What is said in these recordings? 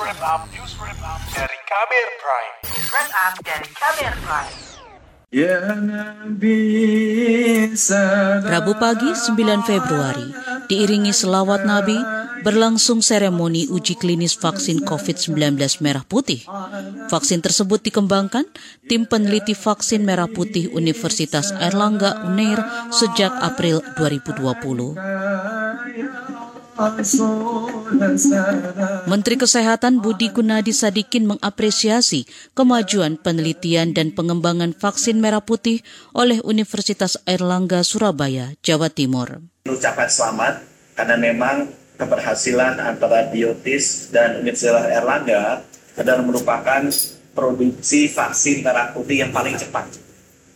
wrap up, news wrap up dari Kamer Prime. News wrap up dari Kamer Prime. Ya Nabi Rabu pagi 9 Februari, diiringi selawat Nabi, berlangsung seremoni uji klinis vaksin COVID-19 merah putih. Vaksin tersebut dikembangkan tim peneliti vaksin merah putih Universitas Airlangga Unair sejak April 2020. Menteri Kesehatan Budi Gunadi Sadikin mengapresiasi kemajuan penelitian dan pengembangan vaksin merah putih oleh Universitas Airlangga Surabaya, Jawa Timur. Ucapan selamat karena memang keberhasilan antara Biotis dan Universitas Airlangga adalah merupakan produksi vaksin merah putih yang paling cepat.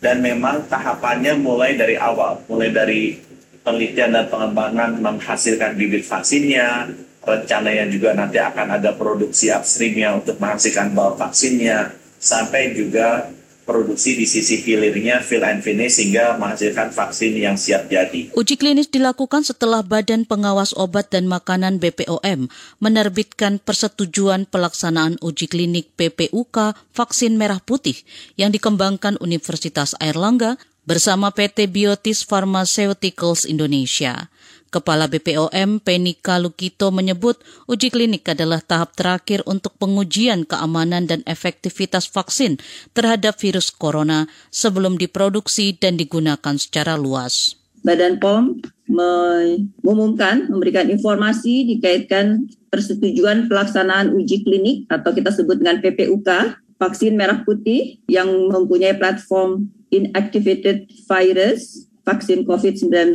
Dan memang tahapannya mulai dari awal, mulai dari penelitian dan pengembangan menghasilkan bibit vaksinnya, rencananya juga nanti akan ada produksi upstreamnya untuk menghasilkan bahan vaksinnya, sampai juga produksi di sisi hilirnya fill and finish sehingga menghasilkan vaksin yang siap jadi. Uji klinis dilakukan setelah Badan Pengawas Obat dan Makanan BPOM menerbitkan persetujuan pelaksanaan uji klinik PPUK vaksin merah putih yang dikembangkan Universitas Airlangga bersama PT Biotis Pharmaceuticals Indonesia. Kepala BPOM Penika Lukito menyebut uji klinik adalah tahap terakhir untuk pengujian keamanan dan efektivitas vaksin terhadap virus corona sebelum diproduksi dan digunakan secara luas. Badan POM mengumumkan, memberikan informasi dikaitkan persetujuan pelaksanaan uji klinik atau kita sebut dengan PPUK, vaksin merah putih yang mempunyai platform inactivated virus vaksin COVID-19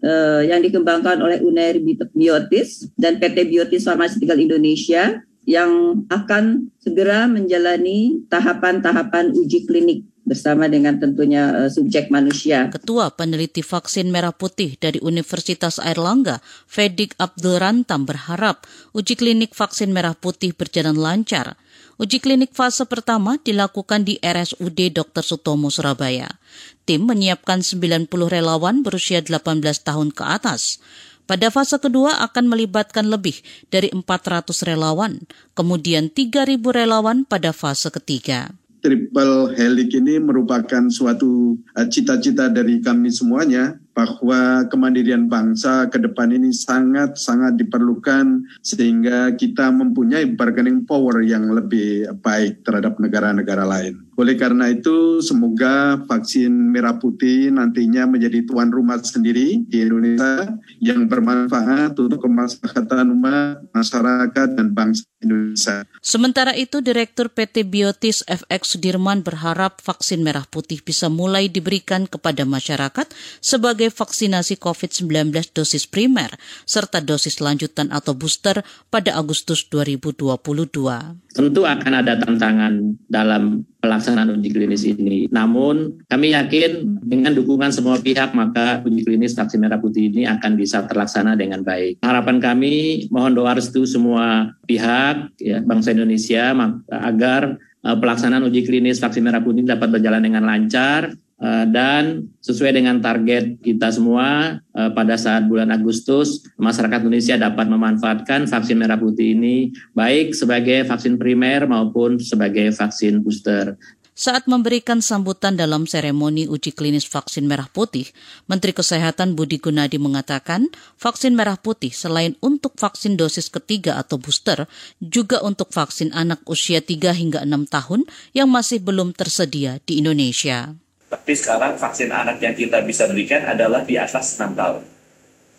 uh, yang dikembangkan oleh Unair Biotis dan PT Biotis Pharmaceutical Indonesia yang akan segera menjalani tahapan-tahapan uji klinik bersama dengan tentunya uh, subjek manusia. Ketua Peneliti Vaksin Merah Putih dari Universitas Airlangga, Fedik Abdul Rantam berharap uji klinik vaksin merah putih berjalan lancar. Uji klinik fase pertama dilakukan di RSUD Dr. Sutomo Surabaya. Tim menyiapkan 90 relawan berusia 18 tahun ke atas. Pada fase kedua akan melibatkan lebih dari 400 relawan, kemudian 3.000 relawan pada fase ketiga triple helix ini merupakan suatu eh, cita-cita dari kami semuanya bahwa kemandirian bangsa ke depan ini sangat-sangat diperlukan sehingga kita mempunyai bargaining power yang lebih baik terhadap negara-negara lain. Oleh karena itu, semoga vaksin merah putih nantinya menjadi tuan rumah sendiri di Indonesia yang bermanfaat untuk kemaslahatan umat, masyarakat, dan bangsa Indonesia. Sementara itu, Direktur PT Biotis FX Sudirman berharap vaksin merah putih bisa mulai diberikan kepada masyarakat sebagai vaksinasi COVID-19 dosis primer serta dosis lanjutan atau booster pada Agustus 2022. Tentu akan ada tantangan dalam pelaksanaan uji klinis ini. Namun kami yakin dengan dukungan semua pihak maka uji klinis vaksin merah putih ini akan bisa terlaksana dengan baik. Harapan kami mohon doa restu semua pihak ya, bangsa Indonesia agar uh, pelaksanaan uji klinis vaksin merah putih dapat berjalan dengan lancar Eh, dan sesuai dengan target kita semua eh, pada saat bulan Agustus masyarakat Indonesia dapat memanfaatkan vaksin merah putih ini baik sebagai vaksin primer maupun sebagai vaksin booster. Saat memberikan sambutan dalam seremoni uji klinis vaksin merah putih, Menteri Kesehatan Budi Gunadi mengatakan vaksin merah putih selain untuk vaksin dosis ketiga atau booster, juga untuk vaksin anak usia 3 hingga 6 tahun yang masih belum tersedia di Indonesia. Tapi sekarang vaksin anak yang kita bisa berikan adalah di atas 6 tahun.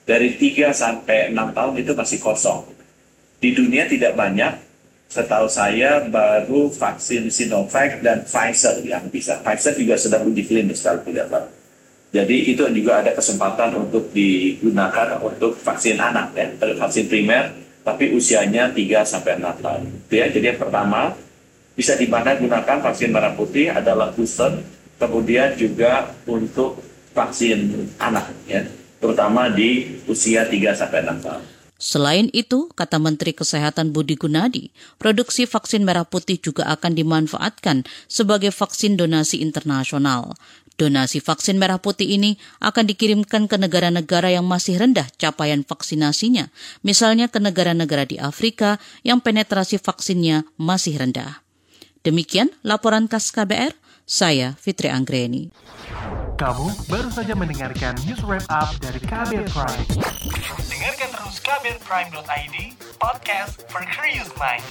Dari 3 sampai 6 tahun itu masih kosong. Di dunia tidak banyak, setahu saya baru vaksin Sinovac dan Pfizer yang bisa. Pfizer juga sedang uji klinis kalau tidak salah. Jadi itu juga ada kesempatan untuk digunakan untuk vaksin anak ya, vaksin primer, tapi usianya 3 sampai 6 tahun. Ya, jadi yang pertama bisa di mana gunakan vaksin merah putih adalah booster kemudian juga untuk vaksin anak ya terutama di usia 3 sampai 6 tahun. Selain itu, kata Menteri Kesehatan Budi Gunadi, produksi vaksin merah putih juga akan dimanfaatkan sebagai vaksin donasi internasional. Donasi vaksin merah putih ini akan dikirimkan ke negara-negara yang masih rendah capaian vaksinasinya, misalnya ke negara-negara di Afrika yang penetrasi vaksinnya masih rendah. Demikian laporan khas KBR, saya Fitri Anggreni. Kamu baru saja mendengarkan news wrap up dari Kabel Prime. Dengarkan terus kabelprime.id, podcast for curious mind.